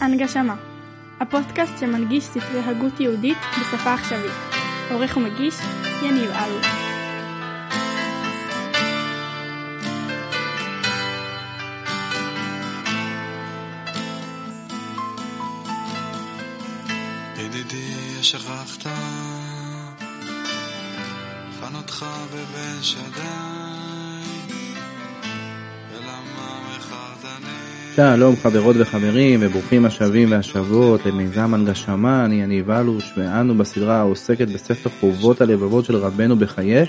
הנגשמה הפודקאסט שמנגיש ספרי הגות יהודית בשפה עכשווית. עורך ומגיש יניב אלוש. ידידי שכחת חנותך בבן שדי שלום חברות וחברים וברוכים השבים והשבות למיזם הנגשמה, אני יניב אלוש ואנו בסדרה העוסקת בספר חובות הלבבות של רבנו בחיי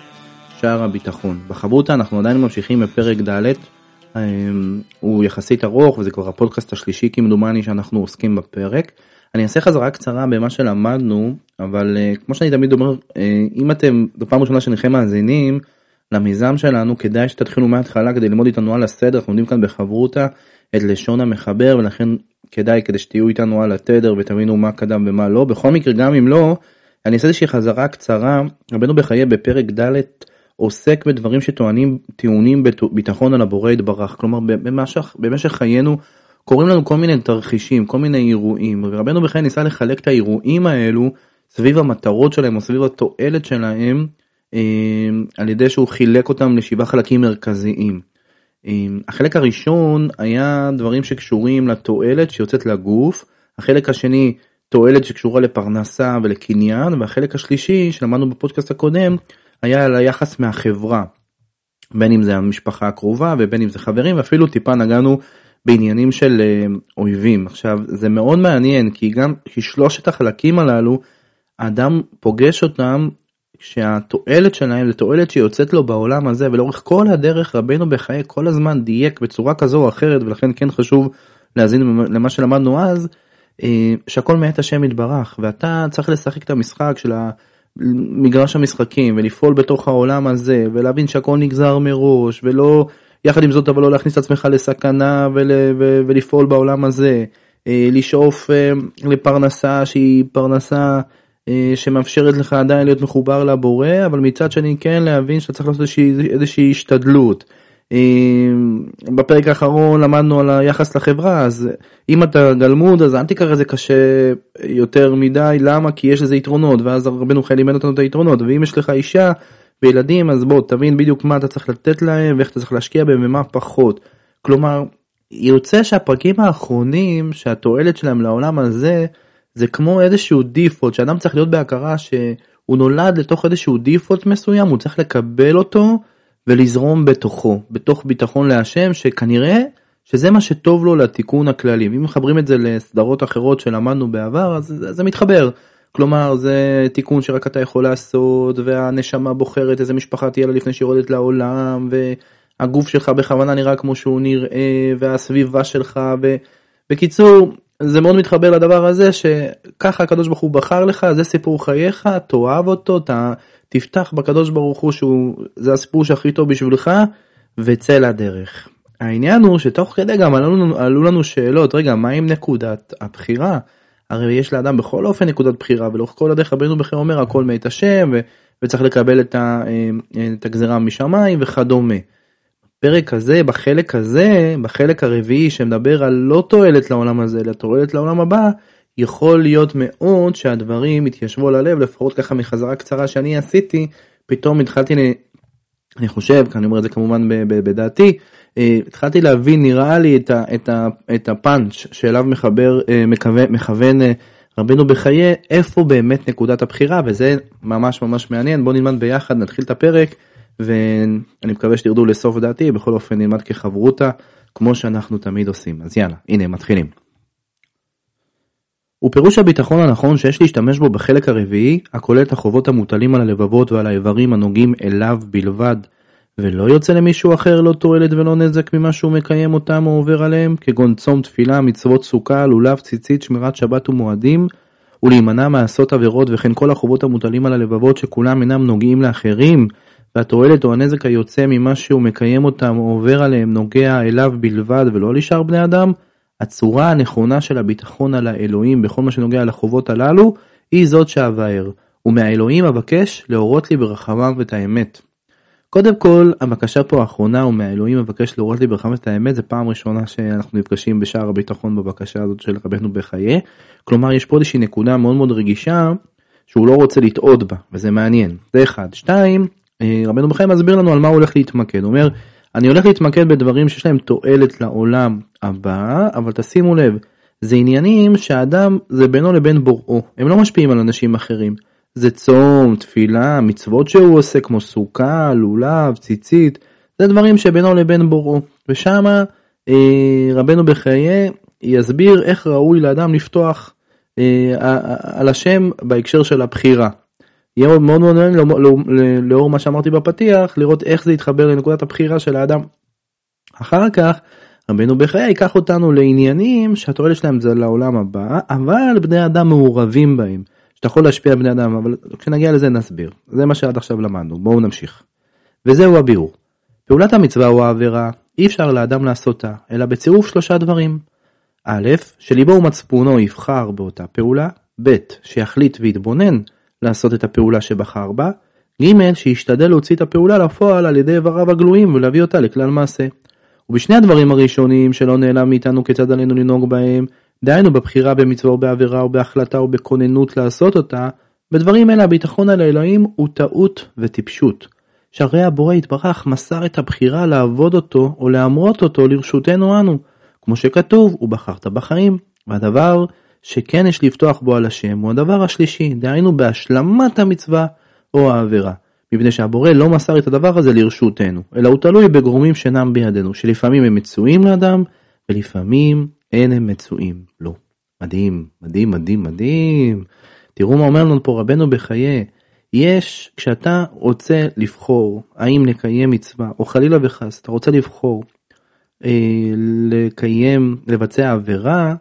שער הביטחון. בחברותה אנחנו עדיין ממשיכים בפרק ד' אמ, הוא יחסית ארוך וזה כבר הפודקאסט השלישי כמדומני שאנחנו עוסקים בפרק. אני אעשה חזרה קצרה במה שלמדנו אבל אה, כמו שאני תמיד אומר אה, אם אתם זו פעם ראשונה שלכם מאזינים למיזם שלנו כדאי שתתחילו מההתחלה כדי ללמוד איתנו על הסדר אנחנו לומדים כאן בחברותה את לשון המחבר ולכן כדאי כדי שתהיו איתנו על התדר ותבינו מה קדם ומה לא. בכל מקרה גם אם לא אני אעשה איזושהי חזרה קצרה. רבנו בחיי בפרק ד' עוסק בדברים שטוענים טיעונים ביטחון על הבורא יתברך. כלומר במשך, במשך חיינו קורים לנו כל מיני תרחישים כל מיני אירועים. ורבנו בחיי ניסה לחלק את האירועים האלו סביב המטרות שלהם או סביב התועלת שלהם אה, על ידי שהוא חילק אותם לשבעה חלקים מרכזיים. החלק הראשון היה דברים שקשורים לתועלת שיוצאת לגוף, החלק השני תועלת שקשורה לפרנסה ולקניין והחלק השלישי שלמדנו בפודקאסט הקודם היה על היחס מהחברה. בין אם זה המשפחה הקרובה ובין אם זה חברים ואפילו טיפה נגענו בעניינים של אה, אויבים עכשיו זה מאוד מעניין כי גם כי שלושת החלקים הללו האדם פוגש אותם שהתועלת שלהם זה תועלת שיוצאת לו בעולם הזה ולאורך כל הדרך רבנו בחיי כל הזמן דייק בצורה כזו או אחרת ולכן כן חשוב להאזין למה שלמדנו אז אה, שהכל מאת השם יתברך. ואתה צריך לשחק את המשחק של מגרש המשחקים ולפעול בתוך העולם הזה ולהבין שהכל נגזר מראש ולא יחד עם זאת אבל לא להכניס את עצמך לסכנה ול, ו, ולפעול בעולם הזה. אה, לשאוף אה, לפרנסה שהיא פרנסה שמאפשרת לך עדיין להיות מחובר לבורא אבל מצד שני כן להבין שאתה צריך לעשות איזושהי, איזושהי השתדלות. אה, בפרק האחרון למדנו על היחס לחברה אז אם אתה גלמוד אז אל תיקח את זה קשה יותר מדי למה כי יש לזה יתרונות ואז רבנו חייל לימד אותנו את היתרונות ואם יש לך אישה וילדים אז בוא תבין בדיוק מה אתה צריך לתת להם ואיך אתה צריך להשקיע בהם ומה פחות. כלומר יוצא שהפרקים האחרונים שהתועלת שלהם לעולם הזה זה כמו איזשהו דיפולט שאדם צריך להיות בהכרה שהוא נולד לתוך איזשהו דיפולט מסוים הוא צריך לקבל אותו ולזרום בתוכו בתוך ביטחון להשם שכנראה שזה מה שטוב לו לתיקון הכללי אם מחברים את זה לסדרות אחרות שלמדנו בעבר אז זה, זה מתחבר. כלומר זה תיקון שרק אתה יכול לעשות והנשמה בוחרת איזה משפחה תהיה לה לפני שהיא יורדת לעולם והגוף שלך בכוונה נראה כמו שהוא נראה והסביבה שלך ובקיצור זה מאוד מתחבר לדבר הזה שככה הקדוש ברוך הוא בחר לך זה סיפור חייך תאהב אותו אתה תפתח בקדוש ברוך הוא שהוא זה הסיפור שהכי טוב בשבילך וצא לדרך. העניין הוא שתוך כדי גם עלו עלו לנו שאלות רגע מה עם נקודת הבחירה הרי יש לאדם בכל אופן נקודת בחירה ולאורך כל הדרך רבנו בכיר אומר הכל מאת השם ו, וצריך לקבל את, ה, את הגזרה משמיים וכדומה. בפרק הזה בחלק הזה בחלק הרביעי שמדבר על לא תועלת לעולם הזה אלא תועלת לעולם הבא יכול להיות מאוד שהדברים יתיישבו על הלב לפחות ככה מחזרה קצרה שאני עשיתי. פתאום התחלתי אני חושב אני אומר את זה כמובן בדעתי אה, התחלתי להבין נראה לי את, ה, את, ה, את הפאנץ' שאליו מחבר אה, מכוון, מכוון אה, רבנו בחיי איפה באמת נקודת הבחירה וזה ממש ממש מעניין. בוא נלמד ביחד נתחיל את הפרק ואני מקווה שתרדו לסוף דעתי בכל אופן נלמד כחברותה כמו שאנחנו תמיד עושים אז יאללה הנה מתחילים. ופירוש הביטחון הנכון שיש להשתמש בו בחלק הרביעי הכולל את החובות המוטלים על הלבבות ועל האיברים הנוגעים אליו בלבד ולא יוצא למישהו אחר לא תועלת ולא נזק ממה שהוא מקיים אותם או עובר עליהם כגון צום תפילה מצוות סוכה לולב ציצית שמירת שבת ומועדים ולהימנע מעשות עבירות וכן כל החובות המוטלים על הלבבות שכולם אינם נוגעים לאחרים והתועלת או הנזק היוצא ממה שהוא מקיים אותם או עובר עליהם נוגע אליו בלבד ולא לשאר בני אדם, הצורה הנכונה של הביטחון על האלוהים בכל מה שנוגע לחובות הללו היא זאת שאבאר, ומהאלוהים אבקש להורות לי ברחמיו את האמת. קודם כל הבקשה פה האחרונה הוא מהאלוהים מבקש להורות לי ברחמת האמת זה פעם ראשונה שאנחנו נפגשים בשער הביטחון בבקשה הזאת של רבנו בחיי. כלומר יש פה איזושהי נקודה מאוד מאוד רגישה שהוא לא רוצה לטעות בה וזה מעניין זה אחד. שתיים רבנו בחיי מסביר לנו על מה הוא הולך להתמקד הוא אומר אני הולך להתמקד בדברים שיש להם תועלת לעולם הבא אבל תשימו לב זה עניינים שהאדם זה בינו לבין בוראו הם לא משפיעים על אנשים אחרים. זה צום, תפילה, מצוות שהוא עושה כמו סוכה, לולב, ציצית, זה דברים שבינו לבין בוראו. ושמה אה, רבנו בחיי יסביר איך ראוי לאדם לפתוח אה, על השם בהקשר של הבחירה. יהיה מאוד מאוד מעניין לאור מה שאמרתי בפתיח לראות איך זה יתחבר לנקודת הבחירה של האדם. אחר כך רבנו בחיי ייקח אותנו לעניינים שהתועלת שלהם זה לעולם הבא אבל בני אדם מעורבים בהם. שאתה יכול להשפיע על בני אדם אבל כשנגיע לזה נסביר זה מה שעד עכשיו למדנו בואו נמשיך. וזהו הביאור. פעולת המצווה או העבירה אי אפשר לאדם לעשותה אלא בצירוף שלושה דברים. א', שליבו ומצפונו יבחר באותה פעולה, ב', שיחליט ויתבונן לעשות את הפעולה שבחר בה, ג', שישתדל להוציא את הפעולה לפועל על ידי איבריו הגלויים ולהביא אותה לכלל מעשה. ובשני הדברים הראשונים שלא נעלם מאיתנו כיצד עלינו לנהוג בהם, דהיינו בבחירה במצווה או בעבירה או בהחלטה או בכוננות לעשות אותה, בדברים אלה הביטחון על האלוהים הוא טעות וטיפשות. שהרי הבורא יתברך מסר את הבחירה לעבוד אותו או להמרות אותו לרשותנו אנו, כמו שכתוב, ובחרת בחיים. והדבר שכן יש לפתוח בו על השם הוא הדבר השלישי, דהיינו בהשלמת המצווה או העבירה. מפני שהבורא לא מסר את הדבר הזה לרשותנו, אלא הוא תלוי בגורמים שאינם בידינו, שלפעמים הם מצויים לאדם, ולפעמים אין הם מצויים לו. לא. מדהים, מדהים, מדהים, מדהים. תראו מה אומר לנו פה רבנו בחיי. יש, כשאתה רוצה לבחור האם לקיים מצווה, או חלילה וחס, אתה רוצה לבחור אה, לקיים, לבצע עבירה,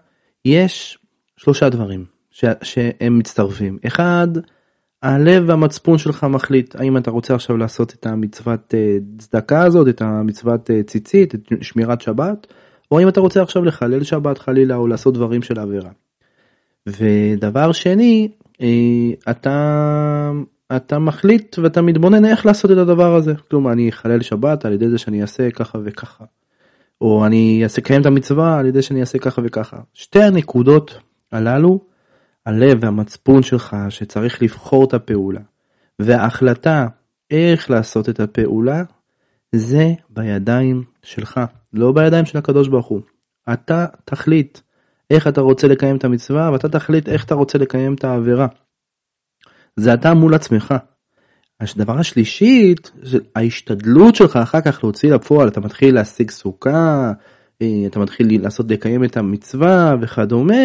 יש שלושה דברים ש, שהם מצטרפים. אחד, הלב והמצפון שלך מחליט האם אתה רוצה עכשיו לעשות את המצוות אה, צדקה הזאת, את המצוות אה, ציצית, את שמירת שבת, או אם אתה רוצה עכשיו לחלל שבת חלילה או לעשות דברים של עבירה. ודבר שני, אה, אתה, אתה מחליט ואתה מתבונן איך לעשות את הדבר הזה. כלומר, אני אחלל שבת על ידי זה שאני אעשה ככה וככה. או אני אעשה קיים את המצווה על ידי שאני אעשה ככה וככה. שתי הנקודות הללו, הלב והמצפון שלך שצריך לבחור את הפעולה, וההחלטה איך לעשות את הפעולה, זה בידיים שלך, לא בידיים של הקדוש ברוך הוא. אתה תחליט איך אתה רוצה לקיים את המצווה ואתה תחליט איך אתה רוצה לקיים את העבירה. זה אתה מול עצמך. הדבר השלישית ההשתדלות שלך אחר כך להוציא לפועל אתה מתחיל להשיג סוכה אה, אתה מתחיל לעשות לקיים את המצווה וכדומה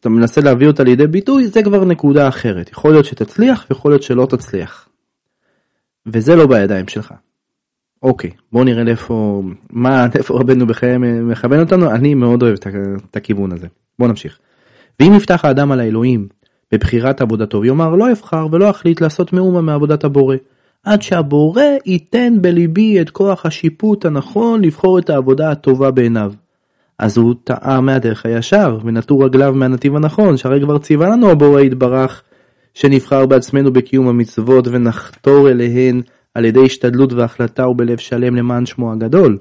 אתה מנסה להביא אותה לידי ביטוי זה כבר נקודה אחרת יכול להיות שתצליח ויכול להיות שלא תצליח. וזה לא בידיים שלך. אוקיי בוא נראה לאיפה מה איפה רבנו בחיי מכוון אותנו אני מאוד אוהב את הכיוון הזה בוא נמשיך. ואם יפתח האדם על האלוהים בבחירת עבודתו ויאמר לא אבחר ולא אחליט לעשות מאומה מעבודת הבורא עד שהבורא ייתן בליבי את כוח השיפוט הנכון לבחור את העבודה הטובה בעיניו. אז הוא טעה מהדרך הישר ונטו רגליו מהנתיב הנכון שהרי כבר ציווה לנו הבורא יתברך שנבחר בעצמנו בקיום המצוות ונחתור אליהן על ידי השתדלות והחלטה ובלב שלם למען שמו הגדול,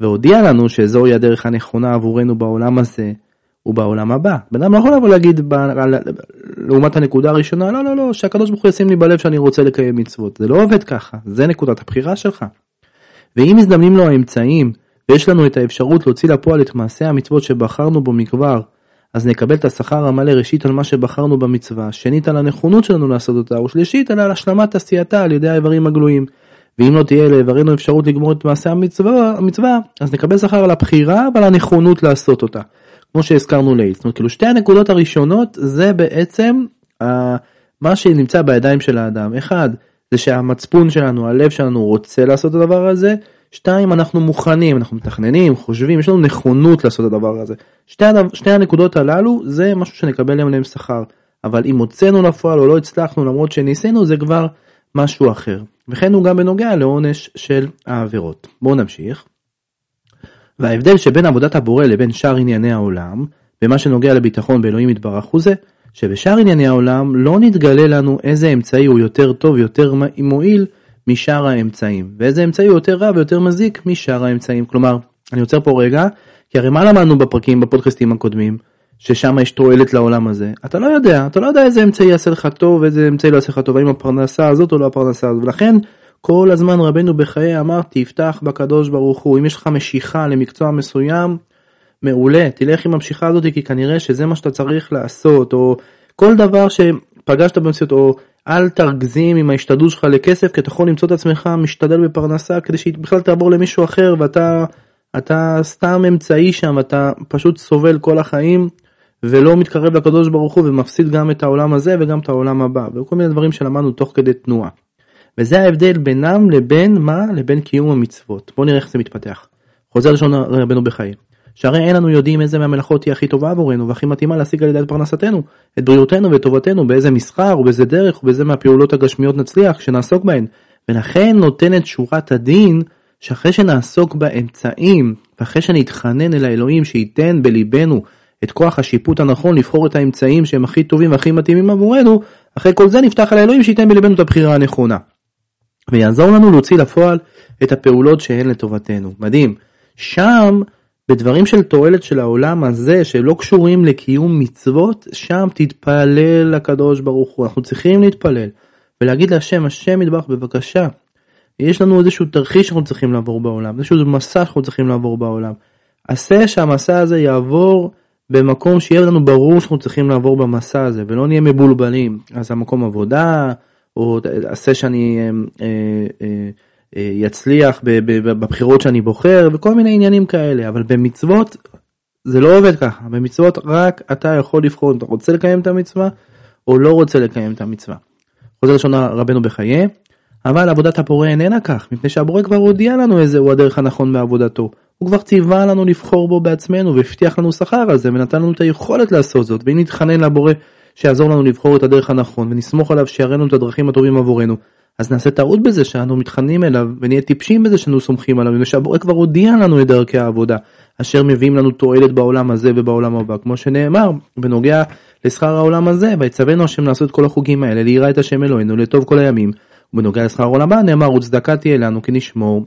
והודיע לנו שזוהי הדרך הנכונה עבורנו בעולם הזה ובעולם הבא. בן אדם לא יכול לבוא להגיד ב... לעומת הנקודה הראשונה, לא לא לא, שהקדוש ברוך הוא ישים לי בלב שאני רוצה לקיים מצוות. זה לא עובד ככה, זה נקודת הבחירה שלך. ואם מזדמנים לו האמצעים, ויש לנו את האפשרות להוציא לפועל את מעשה המצוות שבחרנו בו מכבר, אז נקבל את השכר המלא ראשית על מה שבחרנו במצווה, שנית על הנכונות שלנו לעשות אותה, ושלישית על השלמת עשייתה על ידי האיברים הגלויים. ואם לא תהיה לאיברנו אפשרות לגמור את מעשה המצווה, המצווה אז נקבל שכר על הבחירה ועל הנכונות לעשות אותה. כמו שהזכרנו לעיל. זאת אומרת, כאילו שתי הנקודות הראשונות זה בעצם uh, מה שנמצא בידיים של האדם. אחד, זה שהמצפון שלנו, הלב שלנו רוצה לעשות את הדבר הזה, שתיים, אנחנו מוכנים, אנחנו מתכננים, חושבים, יש לנו נכונות לעשות את הדבר הזה. שתי, שתי הנקודות הללו זה משהו שנקבל עליהם שכר. אבל אם הוצאנו לפועל או לא הצלחנו למרות שניסינו זה כבר משהו אחר. וכן הוא גם בנוגע לעונש של העבירות. בואו נמשיך. וההבדל שבין עבודת הבורא לבין שאר ענייני העולם, במה שנוגע לביטחון באלוהים יתברך הוא זה, שבשאר ענייני העולם לא נתגלה לנו איזה אמצעי הוא יותר טוב, יותר מועיל, משאר האמצעים. ואיזה אמצעי הוא יותר רע ויותר מזיק משאר האמצעים. כלומר אני עוצר פה רגע כי הרי מה למדנו בפרקים בפודקאסטים הקודמים ששם יש תועלת לעולם הזה? אתה לא יודע אתה לא יודע איזה אמצעי יעשה לך טוב ואיזה אמצעי לא יעשה לך טוב האם הפרנסה הזאת או לא הפרנסה הזאת. ולכן כל הזמן רבנו בחיי אמר תפתח בקדוש ברוך הוא. אם יש לך משיכה למקצוע מסוים מעולה תלך עם המשיכה הזאת כי כנראה שזה מה שאתה צריך לעשות או כל דבר שפגשת במציאות או אל תרגזים עם ההשתדלות שלך לכסף כי אתה יכול למצוא את עצמך משתדל בפרנסה כדי שהיא בכלל תעבור למישהו אחר ואתה אתה סתם אמצעי שם אתה פשוט סובל כל החיים ולא מתקרב לקדוש ברוך הוא ומפסיד גם את העולם הזה וגם את העולם הבא וכל מיני דברים שלמדנו תוך כדי תנועה. וזה ההבדל בינם לבין מה? לבין קיום המצוות. בואו נראה איך זה מתפתח. חוזר לשון רבנו בחיי. שהרי אין לנו יודעים איזה מהמלאכות היא הכי טובה עבורנו והכי מתאימה להשיג על ידי פרנסתנו, את בריאותנו ואת טובתנו, באיזה מסחר ובאיזה דרך ובאיזה מהפעולות הגשמיות נצליח שנעסוק בהן. ולכן נותנת שורת הדין שאחרי שנעסוק באמצעים ואחרי שנתחנן אל האלוהים שייתן בליבנו את כוח השיפוט הנכון לבחור את האמצעים שהם הכי טובים והכי מתאימים עבורנו, אחרי כל זה נפתח על האלוהים שייתן בליבנו את הבחירה הנכונה. ויעזור לנו להוציא לפועל את הפעולות שהן לטובתנו. מדהים. שם, בדברים של תועלת של העולם הזה, שלא קשורים לקיום מצוות, שם תתפלל לקדוש ברוך הוא. אנחנו צריכים להתפלל ולהגיד להשם, השם יתברך בבקשה. יש לנו איזשהו תרחיש שאנחנו צריכים לעבור בעולם, איזשהו מסע שאנחנו צריכים לעבור בעולם. עשה שהמסע הזה יעבור במקום שיהיה לנו ברור שאנחנו צריכים לעבור במסע הזה ולא נהיה מבולבלים. אז המקום עבודה, או עשה שאני אה, אה, אה, יצליח בבחירות שאני בוחר וכל מיני עניינים כאלה אבל במצוות זה לא עובד ככה. במצוות רק אתה יכול לבחור אם אתה רוצה לקיים את המצווה או לא רוצה לקיים את המצווה. חוזר לשון רבנו בחיי אבל עבודת הפורה איננה כך מפני שהבורא כבר הודיע לנו איזה הוא הדרך הנכון בעבודתו. הוא כבר ציווה לנו לבחור בו בעצמנו והבטיח לנו שכר על זה ונתן לנו את היכולת לעשות זאת. ואם נתחנן לבורא שיעזור לנו לבחור את הדרך הנכון ונסמוך עליו שיראנו את הדרכים הטובים עבורנו אז נעשה טעות בזה שאנו מתחננים אליו ונהיה טיפשים בזה שאנו סומכים עליו ושהבורא כבר הודיע לנו את דרכי העבודה אשר מביאים לנו תועלת בעולם הזה ובעולם הבא. כמו שנאמר בנוגע לשכר העולם הזה ויצווינו השם לעשות כל החוגים האלה ליראה את השם אלוהינו לטוב כל הימים. ובנוגע לשכר העולם הבא נאמר וצדקה תהיה לנו כי נשמור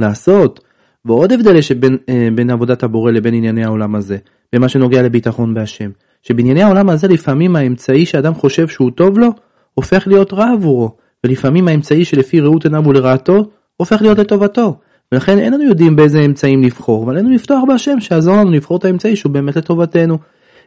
לעשות. ועוד הבדל יש בין, אה, בין עבודת הבורא לבין ענייני העולם הזה במה שנוגע לביטחון בהשם. שבענייני העולם הזה לפעמים האמצעי שאדם חושב שהוא טוב לו, הופך להיות רע עבורו, ולפעמים האמצעי שלפי ראות עיניו ולרעתו, הופך להיות לטובתו. ולכן אין לנו יודעים באיזה אמצעים לבחור, אבל עלינו לפתוח בהשם שיעזור לנו לבחור את האמצעי שהוא באמת לטובתנו.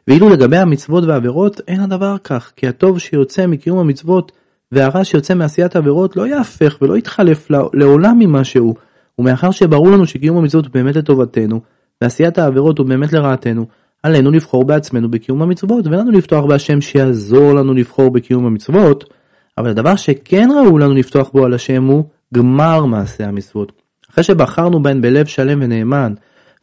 ואילו לגבי המצוות והעבירות, אין הדבר כך, כי הטוב שיוצא מקיום המצוות והרע שיוצא מעשיית העבירות לא יהפך ולא יתחלף לעולם ממשהו, ומאחר שברור לנו שקיום המצוות הוא באמת לטובתנו, ועשיית העבירות הוא באמת לרעתנו, עלינו לבחור בעצמנו בקיום המצוות ואין לנו לפתוח בהשם שיעזור לנו לבחור בקיום המצוות אבל הדבר שכן ראו לנו לפתוח בו על השם הוא גמר מעשי המצוות. אחרי שבחרנו בהן בלב שלם ונאמן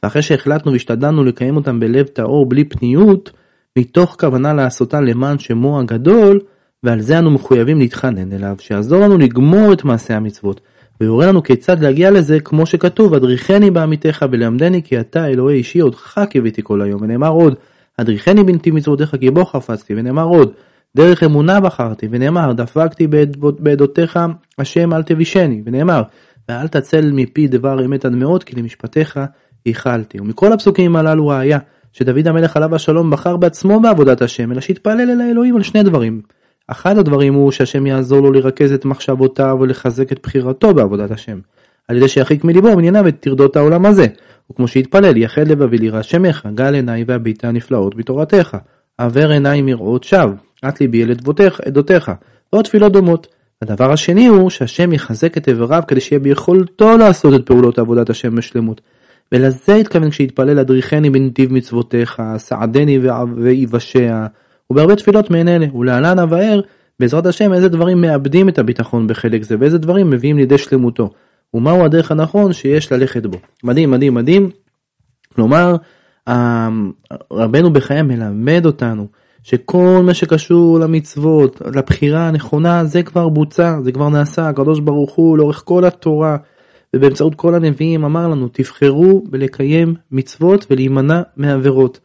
ואחרי שהחלטנו והשתדלנו לקיים אותם בלב טהור בלי פניות מתוך כוונה לעשותן למען שמו הגדול ועל זה אנו מחויבים להתחנן אליו שיעזור לנו לגמור את מעשי המצוות ויורה לנו כיצד להגיע לזה כמו שכתוב אדריכני בעמיתך ולמדני כי אתה אלוהי אישי עודך קיוויתי כל היום ונאמר עוד אדריכני בנתי מצוותיך כי בו חפצתי ונאמר עוד דרך אמונה בחרתי ונאמר דפקתי בעדותיך השם אל תבישני. ונאמר ואל תצל מפי דבר אמת עד מאוד כי למשפטיך ייחלתי ומכל הפסוקים הללו ראיה שדוד המלך עליו השלום בחר בעצמו בעבודת השם אלא שהתפלל אל האלוהים על שני דברים. אחד הדברים הוא שהשם יעזור לו לרכז את מחשבותיו ולחזק את בחירתו בעבודת השם, על ידי שירחיק מליבו בענייניו את טרדות העולם הזה, וכמו שהתפלל יחד לבבי לירא שמך, גל עיניי והביטה הנפלאות בתורתך, עבר עיניי מראות שווא, את ליבי אל עדותיך, ועוד תפילות דומות. הדבר השני הוא שהשם יחזק את איבריו כדי שיהיה ביכולתו לעשות את פעולות עבודת השם בשלמות. ולזה התכוון כשהתפלל אדריכני בנתיב מצוותיך, סעדני ויבשע, ובהרבה תפילות מעין אלה, ולהלן אבאר בעזרת השם איזה דברים מאבדים את הביטחון בחלק זה ואיזה דברים מביאים לידי שלמותו ומהו הדרך הנכון שיש ללכת בו. מדהים מדהים מדהים. כלומר רבנו בחיי מלמד אותנו שכל מה שקשור למצוות לבחירה הנכונה זה כבר בוצע זה כבר נעשה הקדוש ברוך הוא לאורך כל התורה ובאמצעות כל הנביאים אמר לנו תבחרו בלקיים מצוות ולהימנע מעבירות.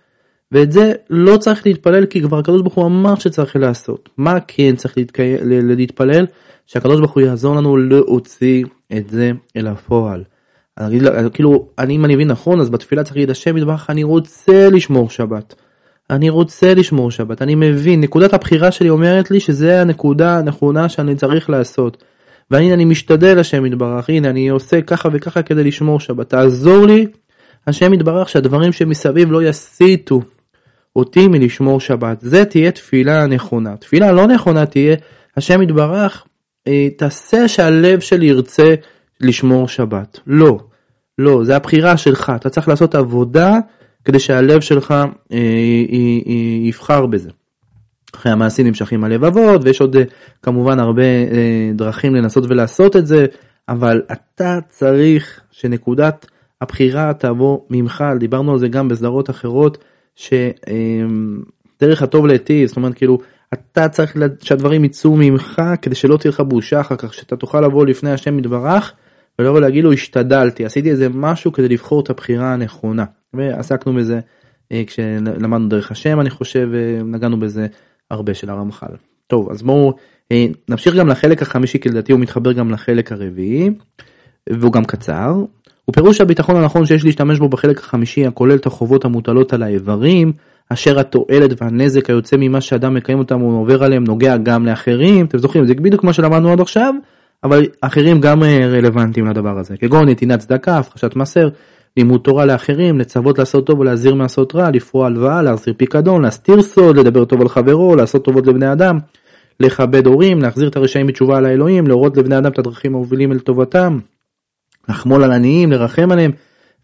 ואת זה לא צריך להתפלל כי כבר הקדוש ברוך הוא אמר שצריך לעשות. מה כן צריך להתקי... להתפלל? שהקדוש ברוך הוא יעזור לנו להוציא את זה אל הפועל. אני, כאילו, אני, אם אני מבין נכון, אז בתפילה צריך להגיד השם יתברך, אני רוצה לשמור שבת. אני רוצה לשמור שבת, אני מבין, נקודת הבחירה שלי אומרת לי שזה הנקודה הנכונה שאני צריך לעשות. והנה אני משתדל השם יתברך, הנה אני עושה ככה וככה כדי לשמור שבת, תעזור לי השם יתברך שהדברים שמסביב לא יסיטו אותי מלשמור שבת. זה תהיה תפילה נכונה. תפילה לא נכונה תהיה השם יתברך אה, תעשה שהלב שלי ירצה לשמור שבת. לא, לא, זה הבחירה שלך, אתה צריך לעשות עבודה כדי שהלב שלך אה, אה, אה, יבחר בזה. אחרי המעשים נמשכים הלבבות ויש עוד אה, כמובן הרבה אה, דרכים לנסות ולעשות את זה, אבל אתה צריך שנקודת הבחירה תבוא ממך, דיברנו על זה גם בסדרות אחרות, שדרך הטוב להיטיב, זאת אומרת כאילו אתה צריך שהדברים יצאו ממך כדי שלא תהיה לך בושה אחר כך, שאתה תוכל לבוא לפני השם יתברך ולבוא להגיד לו השתדלתי, עשיתי איזה משהו כדי לבחור את הבחירה הנכונה. ועסקנו בזה אה, כשלמדנו דרך השם אני חושב, נגענו בזה הרבה של הרמח"ל. טוב אז בואו אה, נמשיך גם לחלק החמישי כי לדעתי הוא מתחבר גם לחלק הרביעי והוא גם קצר. הוא פירוש הביטחון הנכון שיש להשתמש בו בחלק החמישי הכולל את החובות המוטלות על האיברים אשר התועלת והנזק היוצא ממה שאדם מקיים אותם הוא עובר עליהם נוגע גם לאחרים אתם זוכרים זה בדיוק מה שלמדנו עד עכשיו אבל אחרים גם אה, רלוונטיים לדבר הזה כגון נתינת צדקה הפחשת מסר לימוד תורה לאחרים לצוות לעשות טוב ולהזהיר מעשות רע לפרוע הלוואה להחזיר פיקדון להסתיר סוד לדבר טוב על חברו לעשות טובות לבני אדם לכבד הורים להחזיר את הרשעים בתשובה על האלוהים להורות לבני אדם את הדרכים המובילים אל טובתם לחמול על עניים לרחם עליהם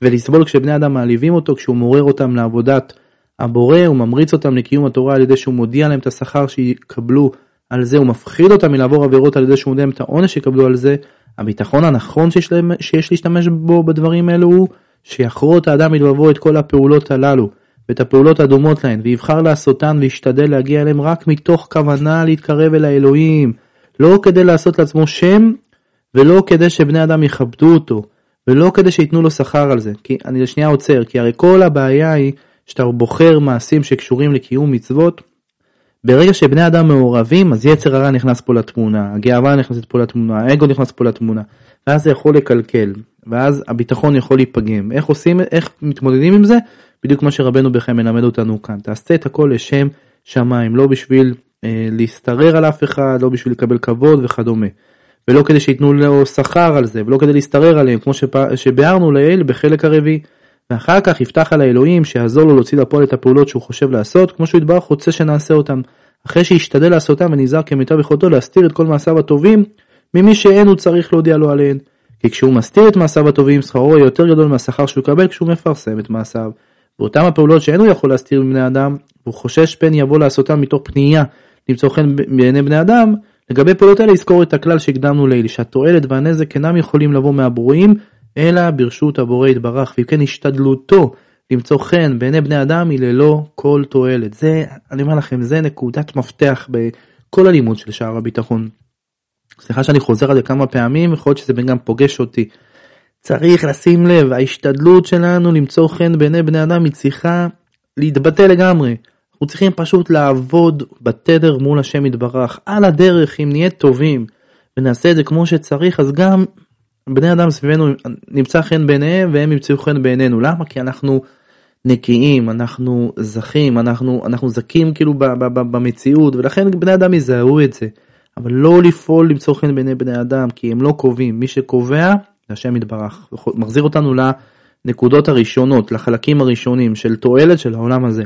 ולסבול כשבני אדם מעליבים אותו כשהוא מעורר אותם לעבודת הבורא הוא ממריץ אותם לקיום התורה על ידי שהוא מודיע להם את השכר שיקבלו על זה הוא מפחיד אותם מלעבור עבירות על ידי שהוא מודיע להם את העונש שיקבלו על זה. הביטחון הנכון שיש, להם, שיש להשתמש בו בדברים האלו הוא שיחרוט האדם מלבבו את כל הפעולות הללו ואת הפעולות הדומות להן ויבחר לעשותן וישתדל להגיע אליהם רק מתוך כוונה להתקרב אל האלוהים. לא כדי לעשות לעצמו שם ולא כדי שבני אדם יכבדו אותו ולא כדי שייתנו לו שכר על זה. כי אני שנייה עוצר כי הרי כל הבעיה היא שאתה בוחר מעשים שקשורים לקיום מצוות. ברגע שבני אדם מעורבים אז יצר הרע נכנס פה לתמונה הגאווה נכנסת פה לתמונה האגו נכנס פה לתמונה ואז זה יכול לקלקל ואז הביטחון יכול להיפגם. איך עושים איך מתמודדים עם זה? בדיוק מה שרבנו בכם מלמד אותנו כאן. תעשה את הכל לשם שמיים לא בשביל אה, להשתרר על אף אחד לא בשביל לקבל כבוד וכדומה. ולא כדי שייתנו לו שכר על זה ולא כדי להשתרר עליהם כמו שפ... שביארנו לעיל בחלק הרביעי. ואחר כך יפתח על האלוהים שיעזור לו להוציא לפועל את הפעולות שהוא חושב לעשות כמו שהוא יתברך רוצה שנעשה אותם אחרי שישתדל לעשותם ונזהר כמיטב יכולתו להסתיר את כל מעשיו הטובים ממי שאין הוא צריך להודיע לו עליהן כי כשהוא מסתיר את מעשיו הטובים שכרו יהיה יותר גדול מהשכר שהוא יקבל כשהוא מפרסם את מעשיו. ואותם הפעולות שאין הוא יכול להסתיר מבני אדם והוא חושש פן יבוא לעשותם מתוך פנייה למצוא חן בעיני בני אדם לגבי פעולות אלה יזכור את הכלל שהקדמנו לעיל שהתועלת והנזק אינם יכולים לבוא מהברואים אלא ברשות הבורא יתברך ואם כן השתדלותו למצוא חן בעיני בני אדם היא ללא כל תועלת זה אני אומר לכם זה נקודת מפתח בכל הלימוד של שער הביטחון. סליחה שאני חוזר על זה כמה פעמים יכול להיות שזה גם פוגש אותי. צריך לשים לב ההשתדלות שלנו למצוא חן בעיני בני אדם היא צריכה להתבטא לגמרי. אנחנו צריכים פשוט לעבוד בתדר מול השם יתברך על הדרך אם נהיה טובים ונעשה את זה כמו שצריך אז גם בני אדם סביבנו נמצא חן בעיניהם והם ימצאו חן בעינינו למה כי אנחנו נקיים אנחנו זכים אנחנו אנחנו זכים כאילו במציאות ולכן בני אדם יזהו את זה אבל לא לפעול למצוא חן בעיני בני אדם כי הם לא קובעים מי שקובע זה השם יתברך מחזיר אותנו לנקודות הראשונות לחלקים הראשונים של תועלת של העולם הזה.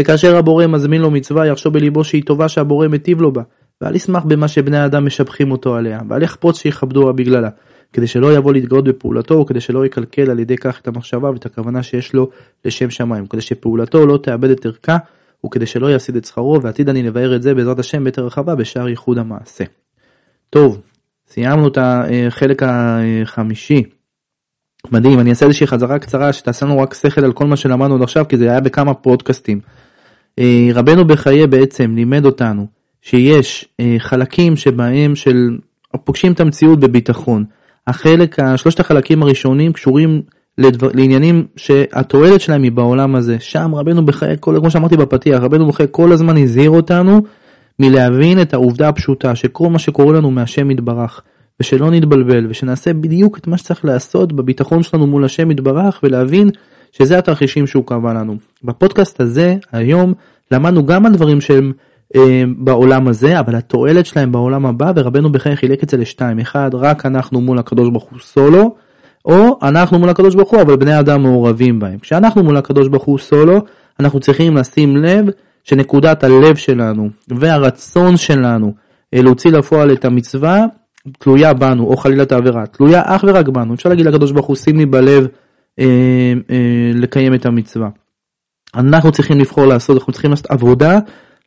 וכאשר הבורא מזמין לו מצווה יחשוב בליבו שהיא טובה שהבורא מטיב לו בה ואל ישמח במה שבני האדם משבחים אותו עליה ואל יחפוץ שיכבדוה בגללה כדי שלא יבוא להתגאות בפעולתו וכדי שלא יקלקל על ידי כך את המחשבה ואת הכוונה שיש לו לשם שמיים כדי שפעולתו לא תאבד את ערכה וכדי שלא יפסיד את שכרו ועתיד אני לבאר את זה בעזרת השם ביתר רחבה בשאר ייחוד המעשה. טוב סיימנו את החלק החמישי. מדהים אני אעשה איזושהי חזרה קצרה שתעשה לנו רק שכל על כל מה שלמדנו עד עכשיו כי זה היה בכמה פודקאסטים. אה, רבנו בחיי בעצם לימד אותנו שיש אה, חלקים שבהם של פוגשים את המציאות בביטחון. החלק, שלושת החלקים הראשונים קשורים לדבר, לעניינים שהתועלת שלהם היא בעולם הזה. שם רבנו בחיי, כל, כמו שאמרתי בפתיח, רבנו בחיי כל הזמן הזהיר אותנו מלהבין את העובדה הפשוטה שכל מה שקורה לנו מהשם יתברך. ושלא נתבלבל ושנעשה בדיוק את מה שצריך לעשות בביטחון שלנו מול השם יתברך ולהבין שזה התרחישים שהוא קבע לנו. בפודקאסט הזה היום למדנו גם על דברים שהם אה, בעולם הזה אבל התועלת שלהם בעולם הבא ורבנו בחיי חילק את זה לשתיים אחד רק אנחנו מול הקדוש ברוך הוא סולו או אנחנו מול הקדוש ברוך הוא אבל בני אדם מעורבים בהם. כשאנחנו מול הקדוש ברוך הוא סולו אנחנו צריכים לשים לב שנקודת הלב שלנו והרצון שלנו אה, להוציא לפועל את המצווה תלויה בנו או חלילה את העבירה תלויה אך ורק בנו אפשר להגיד לקדוש ברוך הוא שים לי בלב אה, אה, לקיים את המצווה. אנחנו צריכים לבחור לעשות אנחנו צריכים לעשות עבודה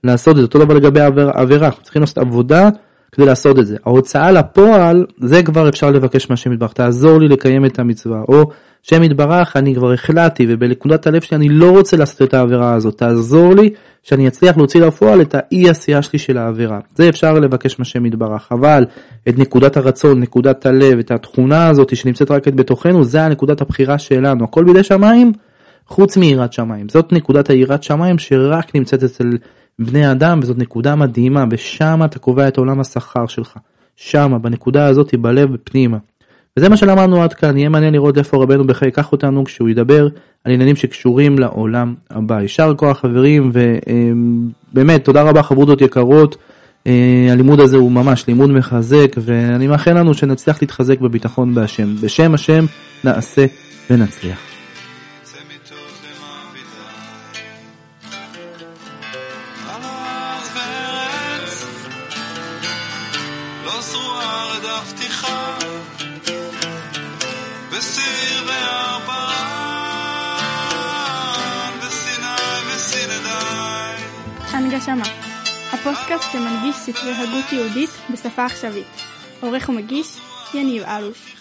לעשות את אותו דבר לגבי עבירה אנחנו צריכים לעשות עבודה כדי לעשות את זה. ההוצאה לפועל זה כבר אפשר לבקש מהשם יתברך. תעזור לי לקיים את המצווה. או שם יתברך אני כבר החלטתי ובנקודת הלב שלי אני לא רוצה לעשות את העבירה הזאת. תעזור לי שאני אצליח להוציא לפועל את האי עשייה שלי של העבירה. זה אפשר לבקש מהשם יתברך. אבל את נקודת הרצון נקודת הלב את התכונה הזאת שנמצאת רק בתוכנו זה הנקודת הבחירה שלנו. הכל בידי שמיים חוץ מיראת שמיים. זאת נקודת היראת שמיים שרק נמצאת אצל בני אדם וזאת נקודה מדהימה ושם אתה קובע את עולם השכר שלך שמה בנקודה הזאת בלב פנימה וזה מה שלמדנו עד כאן, יהיה מעניין לראות איפה רבנו בחיי ייקח אותנו כשהוא ידבר על עניינים שקשורים לעולם הבא. יישר כוח חברים ובאמת תודה רבה חברותות יקרות, אה, הלימוד הזה הוא ממש לימוד מחזק ואני מאחל לנו שנצליח להתחזק בביטחון בהשם. בשם השם נעשה ונצליח. הנגשמה, הפודקאסט שמנגיש ספרי הגות יהודית בשפה עכשווית. עורך ומגיש, יניב אלוש.